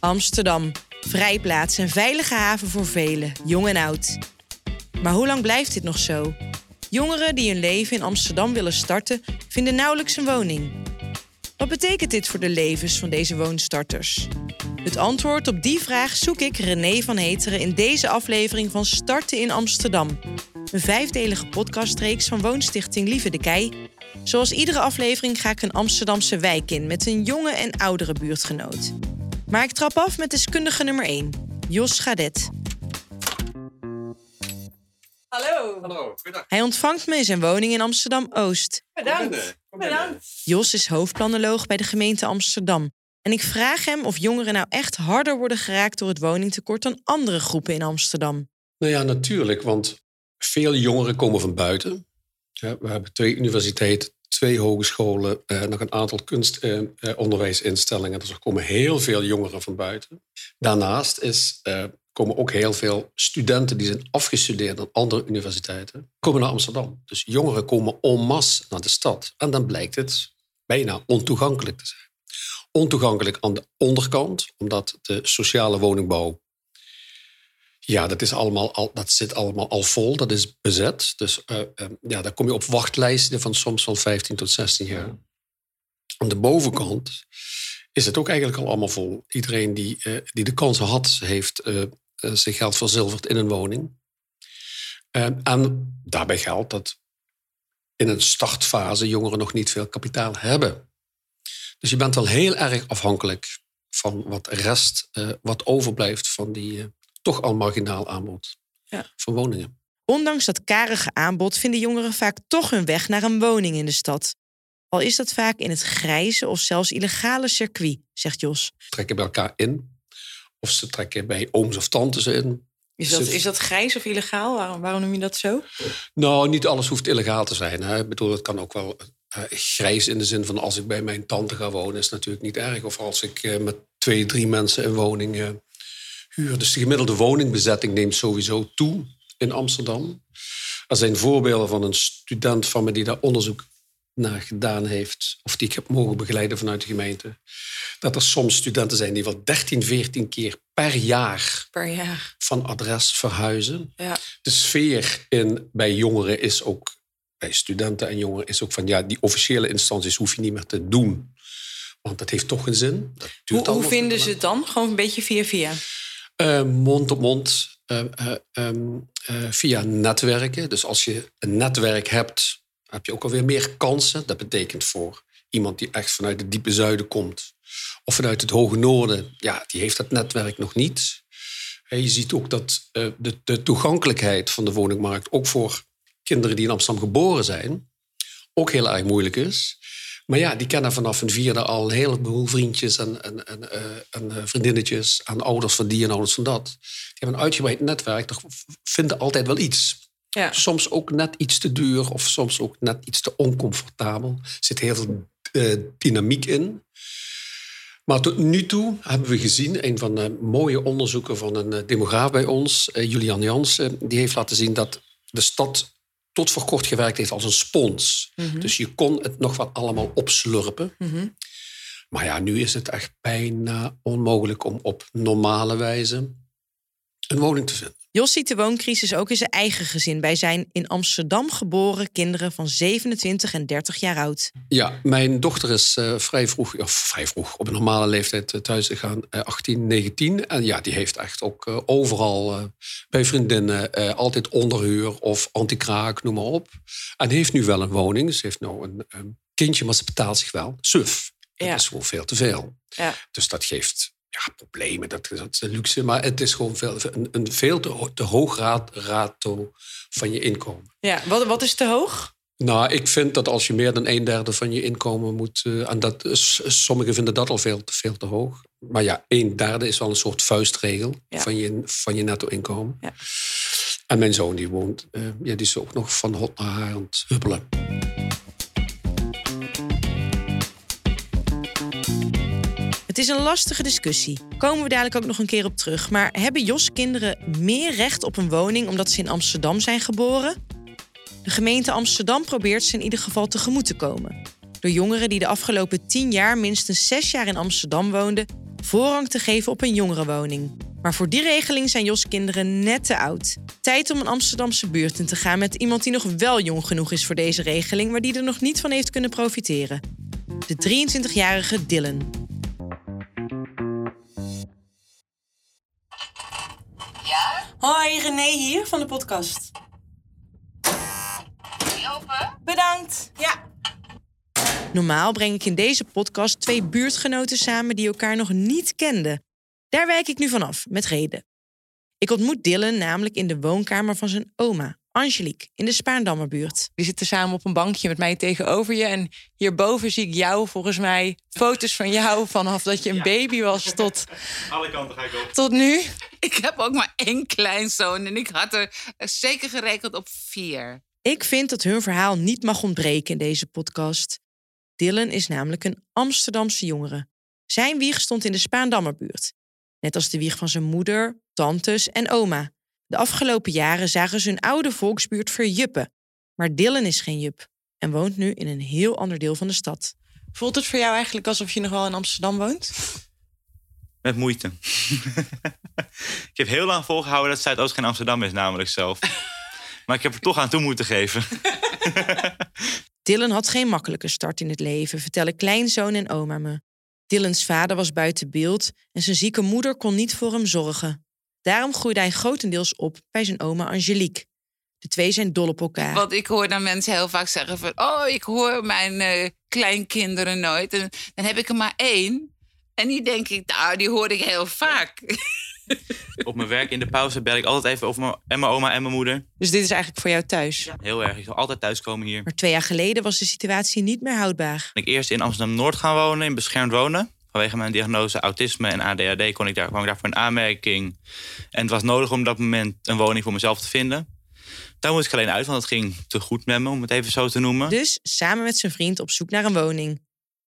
Amsterdam. Vrijplaats en veilige haven voor velen, jong en oud. Maar hoe lang blijft dit nog zo? Jongeren die hun leven in Amsterdam willen starten, vinden nauwelijks een woning. Wat betekent dit voor de levens van deze woonstarters? Het antwoord op die vraag zoek ik René van Heteren in deze aflevering van Starten in Amsterdam. Een vijfdelige podcastreeks van Woonstichting Lieve de Kei. Zoals iedere aflevering ga ik een Amsterdamse wijk in met een jonge en oudere buurtgenoot. Maar ik trap af met deskundige nummer 1, Jos Gadet. Hallo. Hallo, goedendag. Hij ontvangt me in zijn woning in Amsterdam-Oost. Bedankt. Bedankt. Jos is hoofdplanoloog bij de gemeente Amsterdam. En ik vraag hem of jongeren nou echt harder worden geraakt door het woningtekort dan andere groepen in Amsterdam. Nou ja, natuurlijk, want veel jongeren komen van buiten. Ja, we hebben twee universiteiten, twee hogescholen, eh, nog een aantal kunstonderwijsinstellingen. Eh, dus er komen heel veel jongeren van buiten. Daarnaast is, eh, komen ook heel veel studenten die zijn afgestudeerd aan andere universiteiten, komen naar Amsterdam. Dus jongeren komen en masse naar de stad. En dan blijkt het bijna ontoegankelijk te zijn. Ontoegankelijk aan de onderkant, omdat de sociale woningbouw ja, dat, is allemaal al, dat zit allemaal al vol, dat is bezet. Dus uh, uh, ja, daar kom je op wachtlijsten van soms van 15 tot 16 jaar. Aan de bovenkant is het ook eigenlijk al allemaal vol. Iedereen die, uh, die de kans had, heeft zijn geld verzilverd in een woning. en daarbij geldt dat in een startfase jongeren nog niet veel kapitaal hebben. Dus je bent wel heel erg afhankelijk van wat rest, wat overblijft van die toch al marginaal aanbod ja. van woningen. Ondanks dat karige aanbod vinden jongeren vaak toch hun weg naar een woning in de stad. Al is dat vaak in het grijze of zelfs illegale circuit, zegt Jos. Trekken bij elkaar in, of ze trekken bij ooms of tantes in. Is dat, is dat grijs of illegaal? Waarom, waarom noem je dat zo? Nou, niet alles hoeft illegaal te zijn. Hè. Ik bedoel, het kan ook wel uh, grijs in de zin van als ik bij mijn tante ga wonen, is natuurlijk niet erg. Of als ik uh, met twee, drie mensen een woning dus de gemiddelde woningbezetting neemt sowieso toe in Amsterdam. Er zijn voorbeelden van een student van me die daar onderzoek naar gedaan heeft, of die ik heb mogen begeleiden vanuit de gemeente. Dat er soms studenten zijn die wel 13, 14 keer per jaar, per jaar. van adres verhuizen. Ja. De sfeer in, bij jongeren is ook, bij studenten en jongeren, is ook van ja, die officiële instanties hoef je niet meer te doen. Want dat heeft toch een zin. hoe, hoe vinden ze het dan? Gewoon een beetje via via? Uh, mond op mond uh, uh, via netwerken. Dus als je een netwerk hebt, heb je ook alweer meer kansen. Dat betekent voor iemand die echt vanuit het diepe zuiden komt of vanuit het hoge noorden, ja, die heeft dat netwerk nog niet. En je ziet ook dat de, de toegankelijkheid van de woningmarkt ook voor kinderen die in Amsterdam geboren zijn, ook heel erg moeilijk is. Maar ja, die kennen vanaf een vierde al een heleboel vriendjes en, en, en, uh, en uh, vriendinnetjes aan ouders van die en ouders van dat. Die hebben een uitgebreid netwerk, toch vinden altijd wel iets. Ja. Soms ook net iets te duur of soms ook net iets te oncomfortabel. Er zit heel veel uh, dynamiek in. Maar tot nu toe hebben we gezien, een van de mooie onderzoeken van een demograaf bij ons, Julian Jansen, die heeft laten zien dat de stad tot voor kort gewerkt heeft als een spons. Mhm. Dus je kon het nog wat allemaal opslurpen. Mhm. Maar ja, nu is het echt bijna onmogelijk om op normale wijze een woning te vinden. Jos ziet de wooncrisis ook in zijn eigen gezin bij zijn in Amsterdam geboren kinderen van 27 en 30 jaar oud. Ja, mijn dochter is uh, vrij vroeg, of vrij vroeg, op een normale leeftijd uh, thuis gegaan, uh, 18, 19. En ja, die heeft echt ook uh, overal bij vriendinnen altijd onderhuur of antikraak, noem maar op. En heeft nu wel een woning. Ze heeft nou een, kindje, maar ze betaalt zich wel. Suf. Dat ja. is gewoon veel te veel. Ja. Dus dat geeft ja, problemen, dat, dat is de luxe. Maar het is gewoon veel, een, een veel te, te hoog rato van je inkomen. Ja, wat, wat is te hoog? Nou, ik vind dat als je meer dan een derde van je inkomen moet... Uh, en dat, sommigen vinden dat al veel, veel te hoog. Maar ja, een derde is wel een soort vuistregel van je, van je netto-inkomen. Ja. En mijn zoon die woont, uh, ja, die is ook nog van hot naar het huppelen. Het is een lastige discussie. Komen we dadelijk ook nog een keer op terug. Maar hebben Jos kinderen meer recht op een woning omdat ze in Amsterdam zijn geboren? De gemeente Amsterdam probeert ze in ieder geval tegemoet te komen. Door jongeren die de afgelopen tien jaar minstens zes jaar in Amsterdam woonden, voorrang te geven op een jongerenwoning. Maar voor die regeling zijn Jos kinderen net te oud. Tijd om een Amsterdamse buurt in te gaan met iemand die nog wel jong genoeg is voor deze regeling, maar die er nog niet van heeft kunnen profiteren. De 23-jarige Dylan. Hoi, René hier van de podcast. Open? Bedankt. Ja. Normaal breng ik in deze podcast twee buurtgenoten samen die elkaar nog niet kenden. Daar wijk ik nu vanaf, met reden. Ik ontmoet Dylan namelijk in de woonkamer van zijn oma, Angelique, in de Spaandammerbuurt. Die zitten samen op een bankje met mij tegenover je. En hierboven zie ik jou, volgens mij, foto's van jou vanaf dat je een baby was tot, Alle kanten ga ik op. tot nu. Ik heb ook maar één kleinzoon en ik had er zeker gerekend op vier. Ik vind dat hun verhaal niet mag ontbreken in deze podcast. Dylan is namelijk een Amsterdamse jongere. Zijn wieg stond in de Spaandammerbuurt. Net als de wieg van zijn moeder, tantes en oma. De afgelopen jaren zagen ze hun oude volksbuurt verjuppen. Maar Dylan is geen jup en woont nu in een heel ander deel van de stad. Voelt het voor jou eigenlijk alsof je nog wel in Amsterdam woont? Met moeite. ik heb heel lang volgehouden dat Zuidoost geen Amsterdam is, namelijk zelf. maar ik heb er toch aan toe moeten geven. Dylan had geen makkelijke start in het leven, vertellen kleinzoon en oma me. Dylans vader was buiten beeld en zijn zieke moeder kon niet voor hem zorgen. Daarom groeide hij grotendeels op bij zijn oma Angelique. De twee zijn dol op elkaar. Want ik hoor dan mensen heel vaak zeggen van... oh, ik hoor mijn eh, kleinkinderen nooit. En dan heb ik er maar één. En die denk ik, nou, die hoor ik heel vaak. Op mijn werk in de pauze bel ik altijd even over mijn, en mijn oma en mijn moeder. Dus dit is eigenlijk voor jou thuis. Heel erg. Ik zal altijd thuiskomen hier. Maar twee jaar geleden was de situatie niet meer houdbaar. Ik eerst in Amsterdam-Noord gaan wonen, in beschermd wonen. Vanwege mijn diagnose autisme en ADHD kon ik daar, kwam ik daar voor een aanmerking. En het was nodig om op dat moment een woning voor mezelf te vinden. Daar moest ik alleen uit, want het ging te goed met me, om het even zo te noemen. Dus samen met zijn vriend op zoek naar een woning.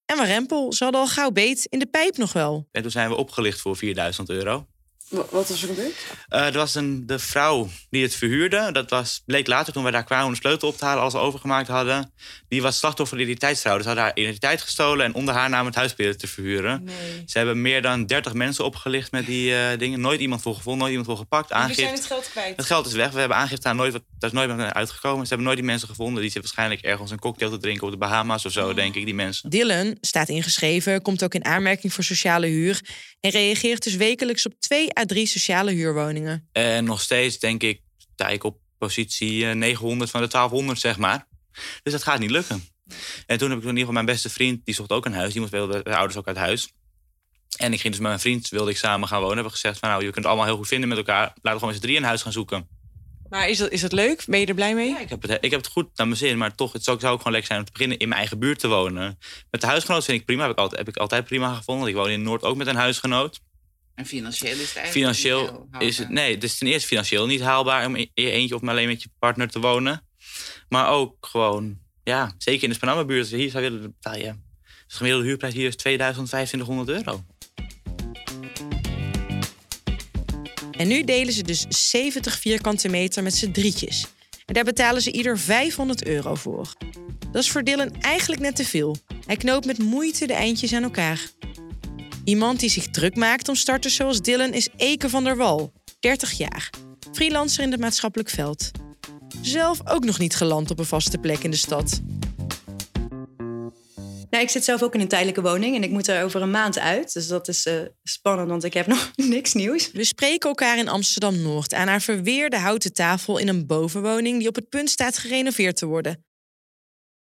En Warempel, ze hadden al gauw beet in de pijp nog wel. En toen zijn we opgelicht voor 4000 euro. Wat was er gebeurd? Eh, er was een, de vrouw die het verhuurde. Dat was, bleek later toen wij daar kwamen om de sleutel op te halen, als we overgemaakt hadden. Die was slachtoffer van identiteitsfraude. Ze hadden haar identiteit gestolen en onder haar naam het huis proberen te verhuren. Nee. Ze hebben meer dan 30 mensen opgelicht met die eh, dingen. Nooit iemand voor gevonden, nooit iemand voor gepakt. Aangifte. zijn het geld kwijt. Het geld is weg. We hebben aangifte aan nooit daar is nooit wat uitgekomen. Ze hebben nooit die mensen gevonden. Die zitten waarschijnlijk ergens een cocktail te drinken op de Bahama's of zo, denk ik, die mensen. Dylan staat ingeschreven, komt ook in aanmerking voor sociale huur en reageert dus wekelijks op twee drie sociale huurwoningen. En nog steeds denk ik, sta ik op positie eh, 900 van de 1200, zeg maar. Dus dat gaat niet lukken. En toen heb ik in ieder geval mijn beste vriend, die zocht ook een huis. Die moest wilde de ouders ook uit huis. En ik ging dus met mijn vriend, wilde ik samen gaan wonen. Hebben we gezegd van nou, je kunt het allemaal heel goed vinden met elkaar. Laten we gewoon met z'n drie een huis gaan zoeken. Maar is dat, is dat leuk? Ben je er blij mee? Ja, ik heb het, ik heb het goed naar mijn zin, maar toch, het zou, zou ook gewoon lekker zijn om te beginnen in mijn eigen buurt te wonen. Met de huisgenoot vind ik prima, heb ik altijd, heb ik altijd prima gevonden. Ik woon in Noord ook met een huisgenoot. En financieel is het eigenlijk Financieel niet heel is het, haalbaar. nee, het is ten eerste financieel niet haalbaar om in je eentje of maar alleen met je partner te wonen. Maar ook gewoon, ja, zeker in de Spanammerbuurt, als je hier zou willen betaal je. De gemiddelde huurprijs hier is 2000, 2500 euro. En nu delen ze dus 70 vierkante meter met z'n drietjes. En daar betalen ze ieder 500 euro voor. Dat is voor Dylan eigenlijk net te veel. Hij knoopt met moeite de eindjes aan elkaar. Iemand die zich druk maakt om starters zoals Dylan is Eke van der Wal, 30 jaar. Freelancer in het maatschappelijk veld. Zelf ook nog niet geland op een vaste plek in de stad. Nou, ik zit zelf ook in een tijdelijke woning en ik moet er over een maand uit. Dus dat is eh, spannend, want ik heb nog niks nieuws. We spreken elkaar in Amsterdam Noord aan haar verweerde houten tafel in een bovenwoning die op het punt staat gerenoveerd te worden.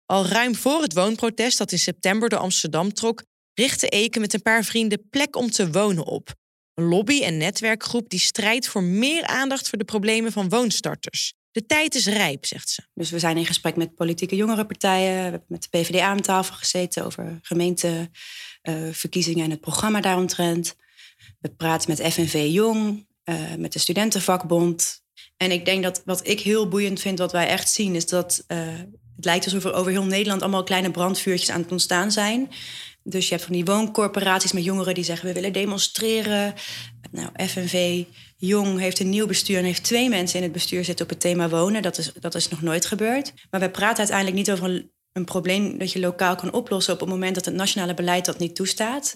Al ruim voor het woonprotest dat in september door Amsterdam trok, richtte Eke met een paar vrienden plek om te wonen op. Een lobby- en netwerkgroep die strijdt voor meer aandacht voor de problemen van woonstarters. De tijd is rijp, zegt ze. Dus we zijn in gesprek met politieke jongerenpartijen. We hebben met de PvdA aan tafel gezeten over gemeenteverkiezingen en het programma daaromtrent. We praten met FNV Jong, eh, met de Studentenvakbond. En ik denk dat wat ik heel boeiend vind, wat wij echt zien, is dat eh, het lijkt alsof er over heel Nederland allemaal kleine brandvuurtjes aan het ontstaan zijn. Dus je hebt van die wooncorporaties met jongeren die zeggen we willen demonstreren. Nou, FNV Jong heeft een nieuw bestuur en heeft twee mensen in het bestuur zitten op het thema wonen. Dat is, dat is nog nooit gebeurd. Maar we praten uiteindelijk niet over een, een probleem dat je lokaal kan oplossen op het moment dat het nationale beleid dat niet toestaat.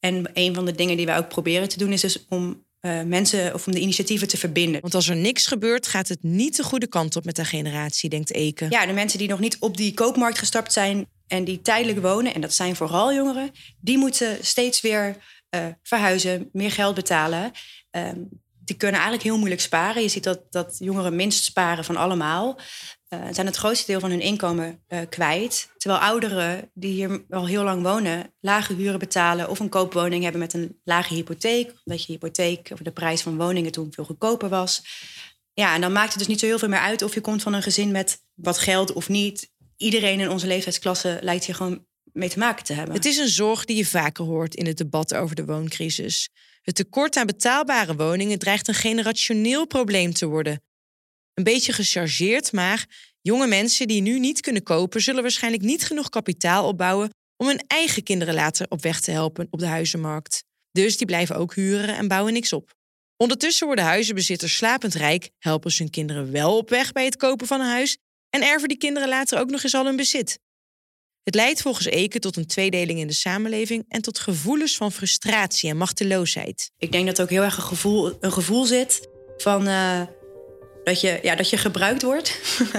En een van de dingen die wij ook proberen te doen is dus om uh, mensen of om de initiatieven te verbinden. Want als er niks gebeurt, gaat het niet de goede kant op met de generatie, denkt Eke. Ja, de mensen die nog niet op die koopmarkt gestapt zijn en die tijdelijk wonen, en dat zijn vooral jongeren, die moeten steeds weer uh, verhuizen, meer geld betalen. Um, die kunnen eigenlijk heel moeilijk sparen. Je ziet dat, dat jongeren minst sparen van allemaal. Uh, zijn het grootste deel van hun inkomen uh, kwijt. Terwijl ouderen die hier al heel lang wonen, lage huren betalen of een koopwoning hebben met een lage hypotheek. Omdat je hypotheek of de prijs van woningen toen veel goedkoper was. Ja, en dan maakt het dus niet zo heel veel meer uit of je komt van een gezin met wat geld of niet. Iedereen in onze leeftijdsklasse lijkt hier gewoon mee te maken te hebben. Het is een zorg die je vaker hoort in het debat over de wooncrisis. Het tekort aan betaalbare woningen dreigt een generationeel probleem te worden. Een beetje gechargeerd, maar jonge mensen die nu niet kunnen kopen, zullen waarschijnlijk niet genoeg kapitaal opbouwen om hun eigen kinderen later op weg te helpen op de huizenmarkt. Dus die blijven ook huren en bouwen niks op. Ondertussen worden huizenbezitters slapend rijk, helpen ze hun kinderen wel op weg bij het kopen van een huis en erven die kinderen later ook nog eens al hun bezit. Het leidt volgens Eke tot een tweedeling in de samenleving en tot gevoelens van frustratie en machteloosheid. Ik denk dat ook heel erg een gevoel, een gevoel zit van uh, dat, je, ja, dat je gebruikt wordt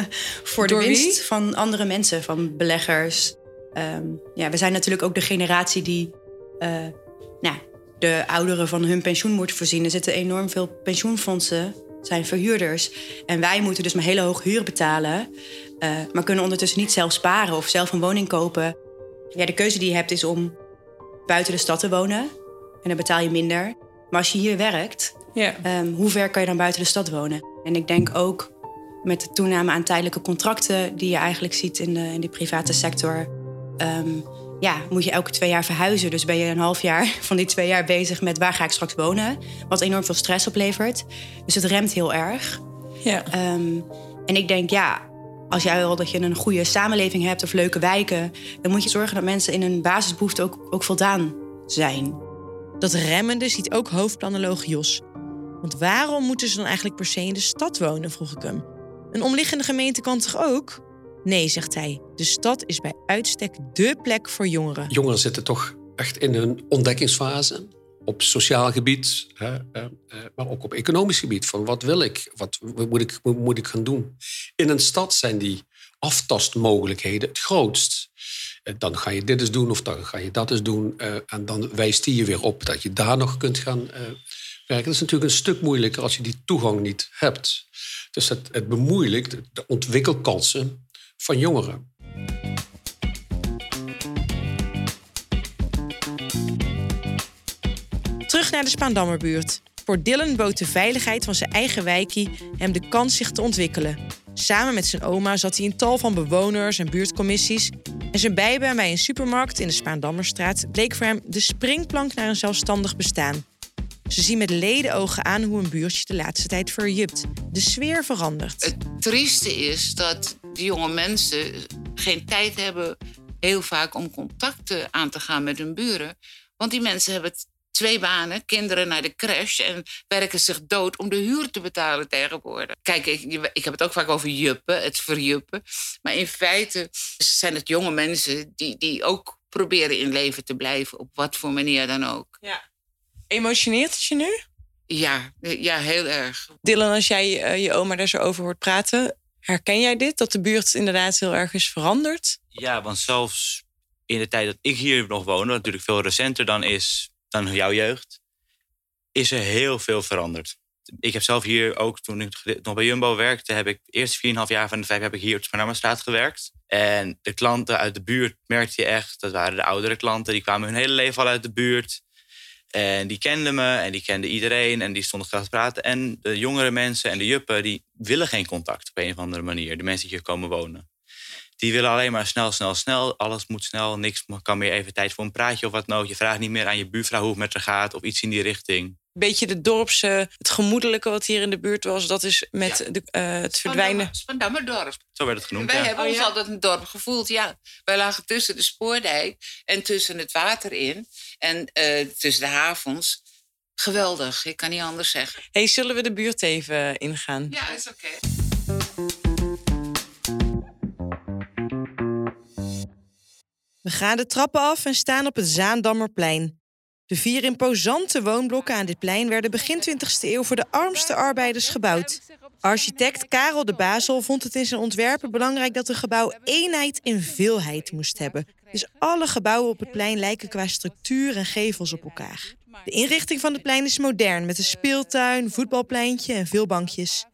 voor Door de winst wie? van andere mensen, van beleggers. Um, ja, we zijn natuurlijk ook de generatie die uh, nou, de ouderen van hun pensioen moet voorzien. Er zitten enorm veel pensioenfondsen zijn verhuurders. En wij moeten dus maar hele hoge huur betalen. Uh, maar kunnen ondertussen niet zelf sparen of zelf een woning kopen. Ja, de keuze die je hebt is om buiten de stad te wonen. En dan betaal je minder. Maar als je hier werkt, Ja. um, hoe ver kan je dan buiten de stad wonen? En ik denk ook met de toename aan tijdelijke contracten... die je eigenlijk ziet in de, in de private sector... Um, ja, moet je elke twee jaar verhuizen. Dus ben je een half jaar van die twee jaar bezig met waar ga ik straks wonen. Wat enorm veel stress oplevert. Dus het remt heel erg. Ja. Um, en ik denk, ja, als jij wil dat je een goede samenleving hebt of leuke wijken, dan moet je zorgen dat mensen in hun basisbehoeften ook, ook voldaan zijn. Dat remmende ziet ook hoofdplanoloog Jos. Want waarom moeten ze dan eigenlijk per se in de stad wonen, vroeg ik hem. Een omliggende gemeente kan toch ook? Nee, zegt hij. De stad is bij uitstek dé plek voor jongeren. Jongeren zitten toch echt in hun ontdekkingsfase. Op sociaal gebied, hè, eh, maar ook op economisch gebied. Van wat wil ik? Wat moet ik, moet ik gaan doen? In een stad zijn die aftastmogelijkheden het grootst. Dan ga je dit eens doen of dan ga je dat eens doen. Uh, en dan wijst die je weer op dat je daar nog kunt gaan uh, werken. Dat is natuurlijk een stuk moeilijker als je die toegang niet hebt. Dus het, het bemoeilijkt de ontwikkelkansen van jongeren. Terug naar de Spaandammerbuurt. Voor Dylan bood de veiligheid van zijn eigen wijkie hem de kans zich te ontwikkelen. Samen met zijn oma zat hij in tal van bewoners en buurtcommissies. En zijn bijbaan bij een supermarkt in de Spaandammerstraat bleek voor hem de springplank naar een zelfstandig bestaan. Ze zien met ledenogen aan hoe een buurtje de laatste tijd verjupt. De sfeer verandert. Het trieste is dat die jonge mensen geen tijd hebben, heel vaak, om contacten aan te gaan met hun buren. Want die mensen hebben twee banen, kinderen naar de crash en werken zich dood om de huur te betalen tegenwoordig. Kijk, ik, ik heb het ook vaak over juppen, het verjuppen. Maar in feite zijn het jonge mensen die, die ook proberen in leven te blijven, op wat voor manier dan ook. Ja. Emotioneert het je nu? Ja, ja heel erg. Dylan, als jij uh, je oma daar zo over hoort praten, herken jij dit? Dat de buurt inderdaad heel erg is veranderd? Ja, want zelfs in de tijd dat ik hier nog woon, wat natuurlijk veel recenter dan is dan jouw jeugd, is er heel veel veranderd. Ik heb zelf hier ook, toen ik nog bij Jumbo werkte, heb ik eerst 4,5 jaar van de vijf heb ik hier op de Spanammerstraat gewerkt. En de klanten uit de buurt merkte je echt, dat waren de oudere klanten, die kwamen hun hele leven al uit de buurt. En die kenden me en die kenden iedereen en die stonden graag te praten. En de jongere mensen en de juppen, die willen geen contact op een of andere manier. De mensen die hier komen wonen. Die willen alleen maar snel, snel, snel. Alles moet snel. Niks kan meer even tijd voor een praatje of wat nodig. Je vraagt niet meer aan je buurvrouw hoe het met haar gaat of iets in die richting. Beetje de dorpse, het gemoedelijke wat hier in de buurt was, dat is met ja. de, uh, het verdwijnen. Spandammerdorp. Zo werd het genoemd. Wij ja. hebben Oh, ons ja? altijd een dorp gevoeld. Ja, wij lagen tussen de spoordijk en tussen het water in. En uh, tussen de havens. geweldig. Ik kan niet anders zeggen. Hey, zullen we de buurt even ingaan? Ja, is oké. We gaan de trappen af en staan op het Zaandammerplein. De vier imposante woonblokken aan dit plein werden begin 20e eeuw voor de armste arbeiders gebouwd. Architect Karel de Bazel vond het in zijn ontwerpen belangrijk dat een gebouw eenheid in veelheid moest hebben. Dus alle gebouwen op het plein lijken qua structuur en gevels op elkaar. De inrichting van het plein is modern met een speeltuin, voetbalpleintje en veel bankjes.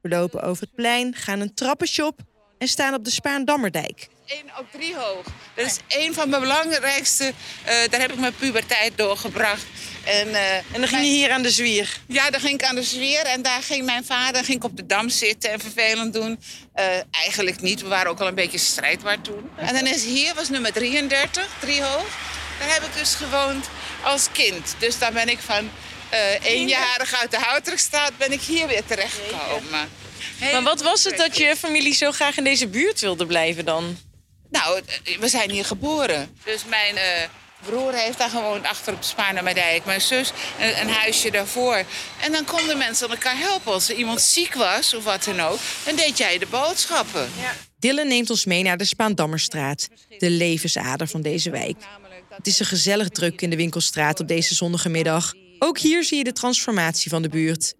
We lopen over het plein, gaan een trappetje op en staan op de Spaandammerdijk. 1 op 3 hoog. Dat is een van mijn belangrijkste. eh, daar heb ik mijn puberteit doorgebracht. En, eh, En dan ging je hier aan de zwier. Ja, dan ging ik aan de zwier en daar ging mijn vader ging ik op de dam zitten en vervelend doen. Eh, eigenlijk niet, we waren ook al een beetje strijdbaar toen. En dan is hier, was nummer 33, driehoog. Daar heb ik dus gewoond als kind. Dus daar ben ik van eh eenjarig uit de Houterstraat ben ik hier weer terechtgekomen. Maar wat was het dat je familie zo graag in deze buurt wilde blijven dan? Nou, we zijn hier geboren. Dus mijn eh, broer heeft daar gewoond achter op de Spaarnamerdijk. Mijn zus een, een huisje daarvoor. En dan konden mensen elkaar helpen. Als er iemand ziek was of wat dan ook, dan deed jij de boodschappen. Dylan neemt ons mee naar de Spaandammerstraat, de levensader van deze wijk. Het is een gezellig druk in de winkelstraat op deze zonnige middag. Ook hier zie je de transformatie van de buurt.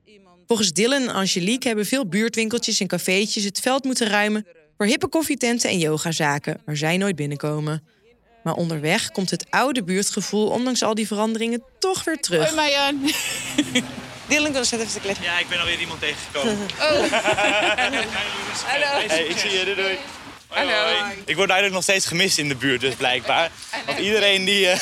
Volgens Dylan en Angelique hebben veel buurtwinkeltjes en cafeetjes het veld moeten ruimen voor hippe koffietenten en yogazaken waar zij nooit binnenkomen. Maar onderweg komt het oude buurtgevoel, ondanks al die veranderingen, toch weer terug. Hoi Marjan. Dylan, kan even te. Ja, ik ben alweer iemand tegengekomen. Oh, Hallo. Hey, ik zie je. Doei, doei. Hallo. hoi. Ik word eigenlijk nog steeds gemist in de buurt, dus blijkbaar. Want iedereen die... eh,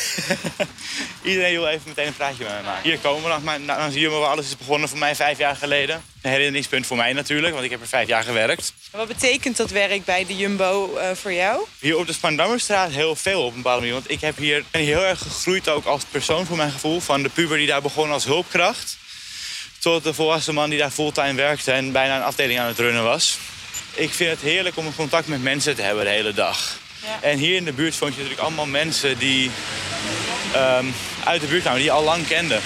iedereen wil even meteen een praatje met mij maken. Hier komen we dan, maar nou, dan zie je waar alles is begonnen voor mij vijf jaar geleden. Een herinneringspunt voor mij natuurlijk, want ik heb er vijf jaar gewerkt. Wat betekent dat werk bij de Jumbo eh, voor jou? Hier op de Spandammerstraat heel veel op een bepaalde manier. Want ik heb hier, ben hier heel erg gegroeid ook als persoon voor mijn gevoel. Van de puber die daar begon als hulpkracht. Tot de volwassen man die daar fulltime werkte en bijna een afdeling aan het runnen was. Ik vind het heerlijk om contact met mensen te hebben de hele dag. En hier in de buurt vond je natuurlijk allemaal mensen die ehm, uit de buurt kwamen, die je al lang kenden,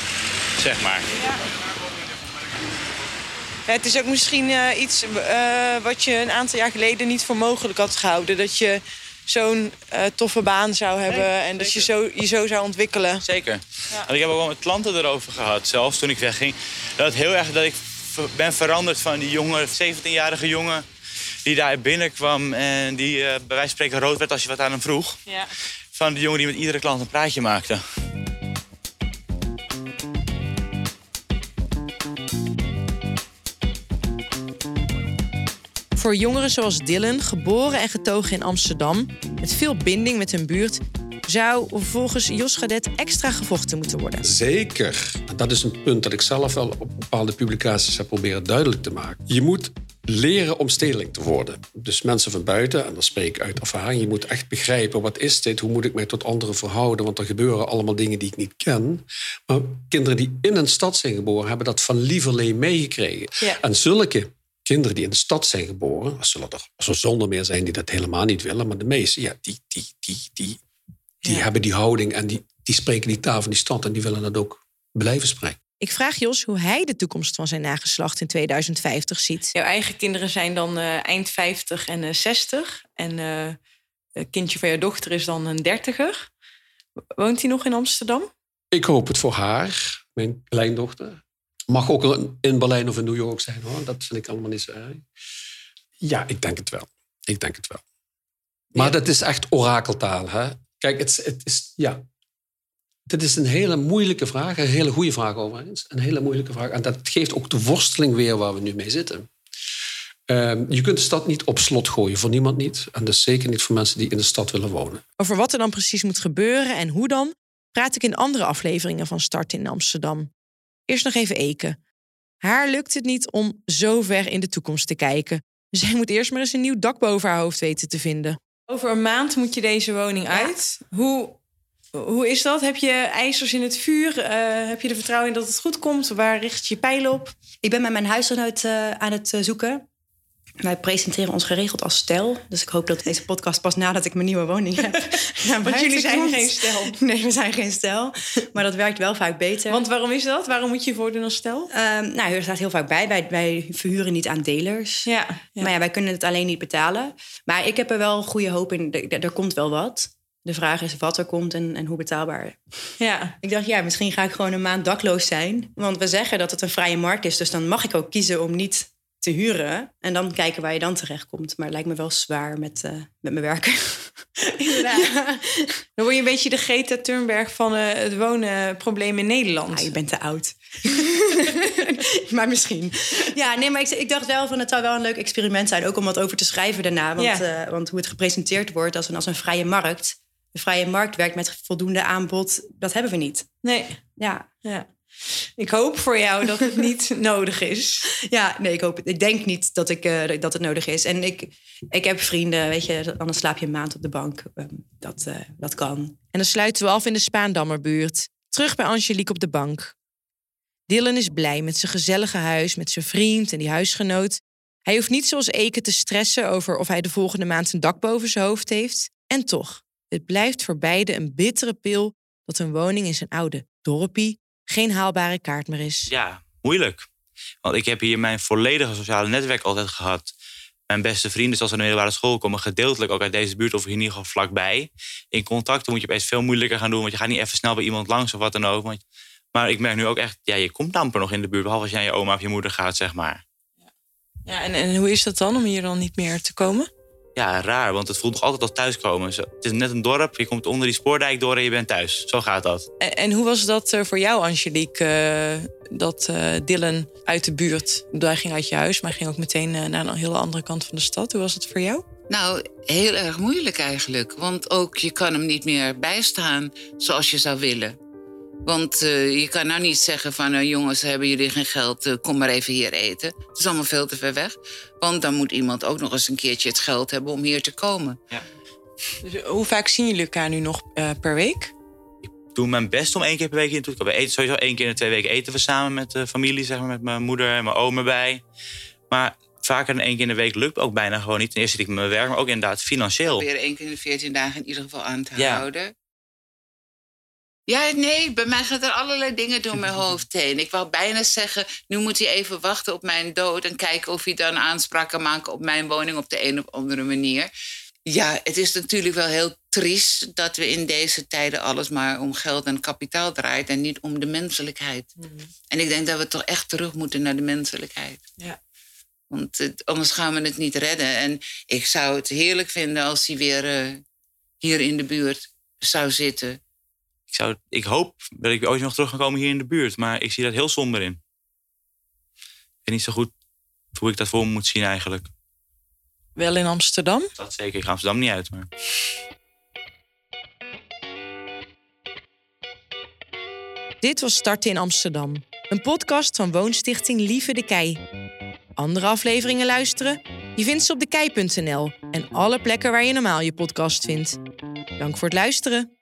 zeg maar. Ja, het is ook misschien eh, iets eh, wat je een aantal jaar geleden niet voor mogelijk had gehouden. Dat je zo'n eh, toffe baan zou hebben en dat je zo, je zo zou ontwikkelen. Zeker. Want ik heb ook wel met klanten erover gehad, zelfs toen ik wegging. Dat het heel erg dat ik ben veranderd van die jonge, 17-jarige jongen die daar binnenkwam en die eh, bij wijze van spreken rood werd als je wat aan hem vroeg. Ja. Van die jongen die met iedere klant een praatje maakte. Voor jongeren zoals Dylan, geboren en getogen in Amsterdam, met veel binding met hun buurt, zou volgens Jos Gadet extra gevochten moeten worden. Zeker. Dat is een punt dat ik zelf wel op bepaalde publicaties heb proberen duidelijk te maken. Je moet leren om stedelijk te worden. Dus mensen van buiten, en dat spreek ik uit ervaring... je moet echt begrijpen, wat is dit? Hoe moet ik mij tot anderen verhouden? Want er gebeuren allemaal dingen die ik niet ken. Maar kinderen die in een stad zijn geboren... hebben dat van lieverlee meegekregen. Ja. En zulke kinderen die in de stad zijn geboren... er zullen er zo zonder meer zijn die dat helemaal niet willen... maar de meeste, ja, die, die, die, die, die Ja. hebben die houding... en die, die spreken die taal van die stad... en die willen dat ook blijven spreken. Ik vraag Jos hoe hij de toekomst van zijn nageslacht in 2050 ziet. Jouw eigen kinderen zijn dan eh, eind 50 en eh 60. En eh het kindje van jouw dochter is dan een dertiger. Woont hij nog in Amsterdam? Ik hoop het voor haar, mijn kleindochter. Mag ook in- in Berlijn of in New York zijn hoor. Dat vind ik allemaal niet zo erg. Ja, ik denk het wel. Ik denk het wel. Maar dat is echt orakeltaal. Hè? Kijk, het, het is. Ja. Dit is een hele moeilijke vraag. Een hele goede vraag overigens. Een hele moeilijke vraag. En dat geeft ook de worsteling weer waar we nu mee zitten. Ehm, je kunt de stad niet op slot gooien. Voor niemand niet. En dus zeker niet voor mensen die in de stad willen wonen. Over wat er dan precies moet gebeuren en hoe dan, praat ik in andere afleveringen van Start in Amsterdam. Eerst nog even Eke. Haar lukt het niet om zo ver in de toekomst te kijken. Zij moet eerst maar eens een nieuw dak boven haar hoofd weten te vinden. Over een maand moet je deze woning uit. Hoe, hoe is dat? Heb je ijzers in het vuur? Eh, heb je er vertrouwen in dat het goed komt? Waar richt je je pijlen op? Ik ben met mijn huisgenoot eh, aan het eh, zoeken. Wij presenteren ons geregeld als stel. Dus ik hoop dat deze podcast pas nadat ik mijn nieuwe woning heb. Want jullie zijn komt. geen stel. Nee, we zijn geen stel. Maar dat werkt wel vaak beter. Want waarom is dat? Waarom moet je je voordoen als stel? Ehm, nou, er staat heel vaak bij. Wij, wij verhuren niet aan delers. Ja, ja. Maar ja, wij kunnen het alleen niet betalen. Maar ik heb er wel goede hoop in. Er, er komt wel wat. De vraag is wat er komt en, en hoe betaalbaar. ja. Ik dacht, ja, misschien ga ik gewoon een maand dakloos zijn. Want we zeggen dat het een vrije markt is. Dus dan mag ik ook kiezen om niet te huren. En dan kijken waar je dan terechtkomt. Maar het lijkt me wel zwaar met, eh, met mijn werken. Inderdaad. Dan word je een beetje de Greta Thunberg van eh, het wonenprobleem in Nederland. Ah, je bent te oud. maar misschien. Ja, nee, maar ik, ik dacht wel van het zou wel een leuk experiment zijn. Ook om wat over te schrijven daarna. Want, Ja. eh, want hoe het gepresenteerd wordt als een, als een vrije markt. De vrije markt werkt met voldoende aanbod. Dat hebben we niet. Nee, Ja, ja. Ik hoop voor jou dat het niet nodig is. ja nee, ik hoop het. Ik denk niet dat, ik, eh, dat het nodig is. En ik, ik heb vrienden, weet je, anders slaap je een maand op de bank. Ehm, dat, eh, dat kan. En dan sluiten we af in de Spaandammerbuurt. Terug bij Angelique op de bank. Dylan is blij met zijn gezellige huis, met zijn vriend en die huisgenoot. Hij hoeft niet zoals Eke te stressen over of hij de volgende maand een dak boven zijn hoofd heeft. En toch, het blijft voor beiden een bittere pil dat een woning in zijn oude dorpie geen haalbare kaart meer is. Ja, moeilijk. Want ik heb hier mijn volledige sociale netwerk altijd gehad. Mijn beste vrienden, zoals aan de middelbare school, komen gedeeltelijk ook uit deze buurt of in ieder geval vlakbij. In contacten moet je opeens veel moeilijker gaan doen, want je gaat niet even snel bij iemand langs of wat dan ook. Want- Maar ik merk nu ook echt, ja, je komt amper nog in de buurt, behalve als je aan je oma of je moeder gaat, zeg maar. Ja, en, en hoe is dat dan om hier dan niet meer te komen? Ja, raar, want het voelt nog altijd als thuiskomen. Zo- Het is net een dorp, je komt onder die spoordijk door en je bent thuis. Zo gaat dat. En, en hoe was dat eh, voor jou, Angelique? eh, dat eh, Dylan uit de buurt, hij ging uit je huis, maar ging ook meteen naar een hele andere kant van de stad. Hoe was het voor jou? Nou, heel erg moeilijk eigenlijk. Want ook je kan hem niet meer bijstaan zoals je zou willen. Want eh, je kan nou niet zeggen van... eh, jongens, hebben jullie geen geld, eh, kom maar even hier eten. Het is allemaal veel te ver weg. Want dan moet iemand ook nog eens een keertje het geld hebben om hier te komen. Dus, eh, hoe vaak zien jullie elkaar nu nog eh, per week? Ik doe mijn best om één keer per week naartoe te komen. We eten sowieso één keer in de twee weken eten we samen met de familie, zeg maar, met mijn moeder en mijn oom erbij. Maar vaker dan één keer in de week lukt ook bijna gewoon niet. Ten eerste zit ik met mijn werk, maar ook inderdaad financieel. Probeer één keer in de 14 dagen in ieder geval aan te Ja. houden. Ja, nee, bij mij gaat er allerlei dingen door mijn hoofd heen. Ik wou bijna zeggen, nu moet hij even wachten op mijn dood... en kijken of hij dan aanspraak kan maken op mijn woning op de een of andere manier. Ja, het is natuurlijk wel heel triest dat we in deze tijden alles maar om geld en kapitaal draait... en niet om de menselijkheid. En ik denk dat we toch echt terug moeten naar de menselijkheid. Ja. Want het- anders gaan we het niet redden. En ik zou het heerlijk vinden als hij weer eh, hier in de buurt zou zitten. Ik, zou, ik hoop dat ik ooit nog terug kan komen hier in de buurt, maar ik zie dat heel somber in. Ik weet niet zo goed hoe ik dat voor me moet zien eigenlijk. Wel in Amsterdam? Dat zeker, ik ga Amsterdam niet uit, maar... Dit was Starten in Amsterdam, een podcast van Woonstichting Lieve de Kei. Andere afleveringen luisteren? Je vindt ze op dekei.nl en alle plekken waar je normaal je podcast vindt. Dank voor het luisteren.